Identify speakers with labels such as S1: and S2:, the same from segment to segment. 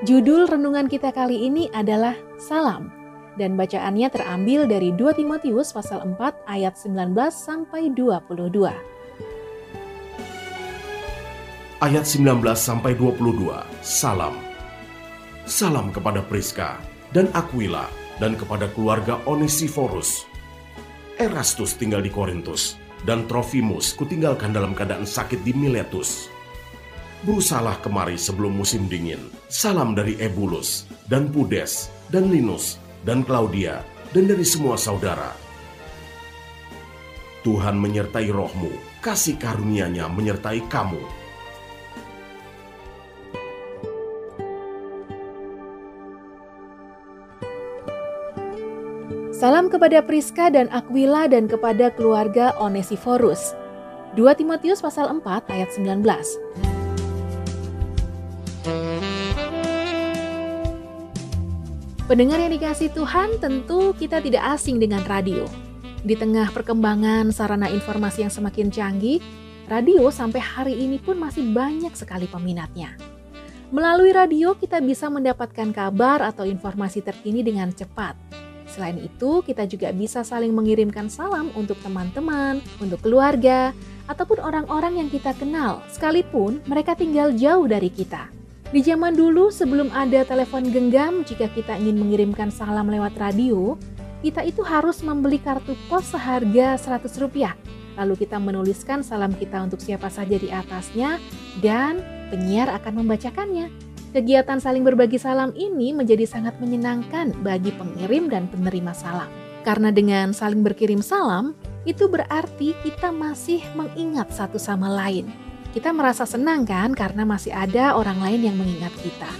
S1: Judul renungan kita kali ini adalah Salam dan bacaannya terambil dari 2 Timotius pasal 4 ayat 19 sampai 22.
S2: Ayat 19 sampai 22. Salam. Salam kepada Priska dan Aquila dan kepada keluarga Onesiforus. Erastus tinggal di Korintus dan Trofimus kutinggalkan dalam keadaan sakit di Miletus berusahalah kemari sebelum musim dingin. Salam dari Ebulus, dan Pudes, dan Linus, dan Claudia, dan dari semua saudara. Tuhan menyertai rohmu, kasih karunia-Nya menyertai kamu.
S1: Salam kepada Priska dan Aquila dan kepada keluarga Onesiforus. 2 Timotius pasal 4 ayat 19. Pendengar yang dikasih Tuhan, tentu kita tidak asing dengan radio. Di tengah perkembangan sarana informasi yang semakin canggih, radio sampai hari ini pun masih banyak sekali peminatnya. Melalui radio, kita bisa mendapatkan kabar atau informasi terkini dengan cepat. Selain itu, kita juga bisa saling mengirimkan salam untuk teman-teman, untuk keluarga, ataupun orang-orang yang kita kenal, sekalipun mereka tinggal jauh dari kita. Di zaman dulu sebelum ada telepon genggam, jika kita ingin mengirimkan salam lewat radio, kita itu harus membeli kartu pos seharga 100 rupiah. Lalu kita menuliskan salam kita untuk siapa saja di atasnya dan penyiar akan membacakannya. Kegiatan saling berbagi salam ini menjadi sangat menyenangkan bagi pengirim dan penerima salam. Karena dengan saling berkirim salam, itu berarti kita masih mengingat satu sama lain kita merasa senang kan karena masih ada orang lain yang mengingat kita.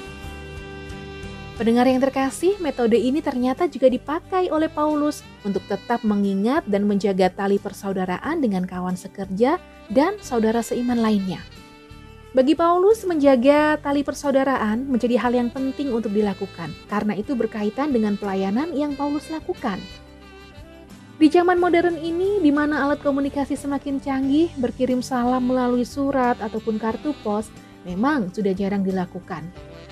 S1: Pendengar yang terkasih, metode ini ternyata juga dipakai oleh Paulus untuk tetap mengingat dan menjaga tali persaudaraan dengan kawan sekerja dan saudara seiman lainnya. Bagi Paulus, menjaga tali persaudaraan menjadi hal yang penting untuk dilakukan, karena itu berkaitan dengan pelayanan yang Paulus lakukan. Di zaman modern ini, di mana alat komunikasi semakin canggih, berkirim salam melalui surat ataupun kartu pos memang sudah jarang dilakukan.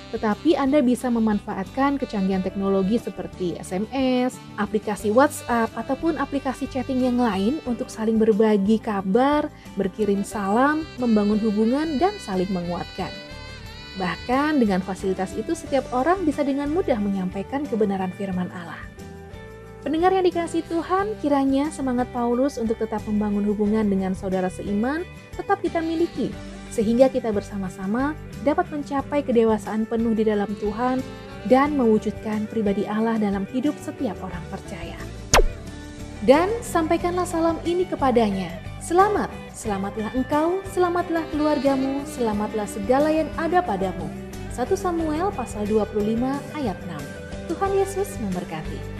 S1: Tetapi Anda bisa memanfaatkan kecanggihan teknologi seperti SMS, aplikasi WhatsApp, ataupun aplikasi chatting yang lain untuk saling berbagi kabar, berkirim salam, membangun hubungan, dan saling menguatkan. Bahkan dengan fasilitas itu, setiap orang bisa dengan mudah menyampaikan kebenaran firman Allah. Pendengar yang dikasih Tuhan, kiranya semangat Paulus untuk tetap membangun hubungan dengan saudara seiman tetap kita miliki, sehingga kita bersama-sama dapat mencapai kedewasaan penuh di dalam Tuhan dan mewujudkan pribadi Allah dalam hidup setiap orang percaya. Dan sampaikanlah salam ini kepadanya. Selamat, selamatlah engkau, selamatlah keluargamu, selamatlah segala yang ada padamu. 1 Samuel pasal 25 ayat 6. Tuhan Yesus memberkati.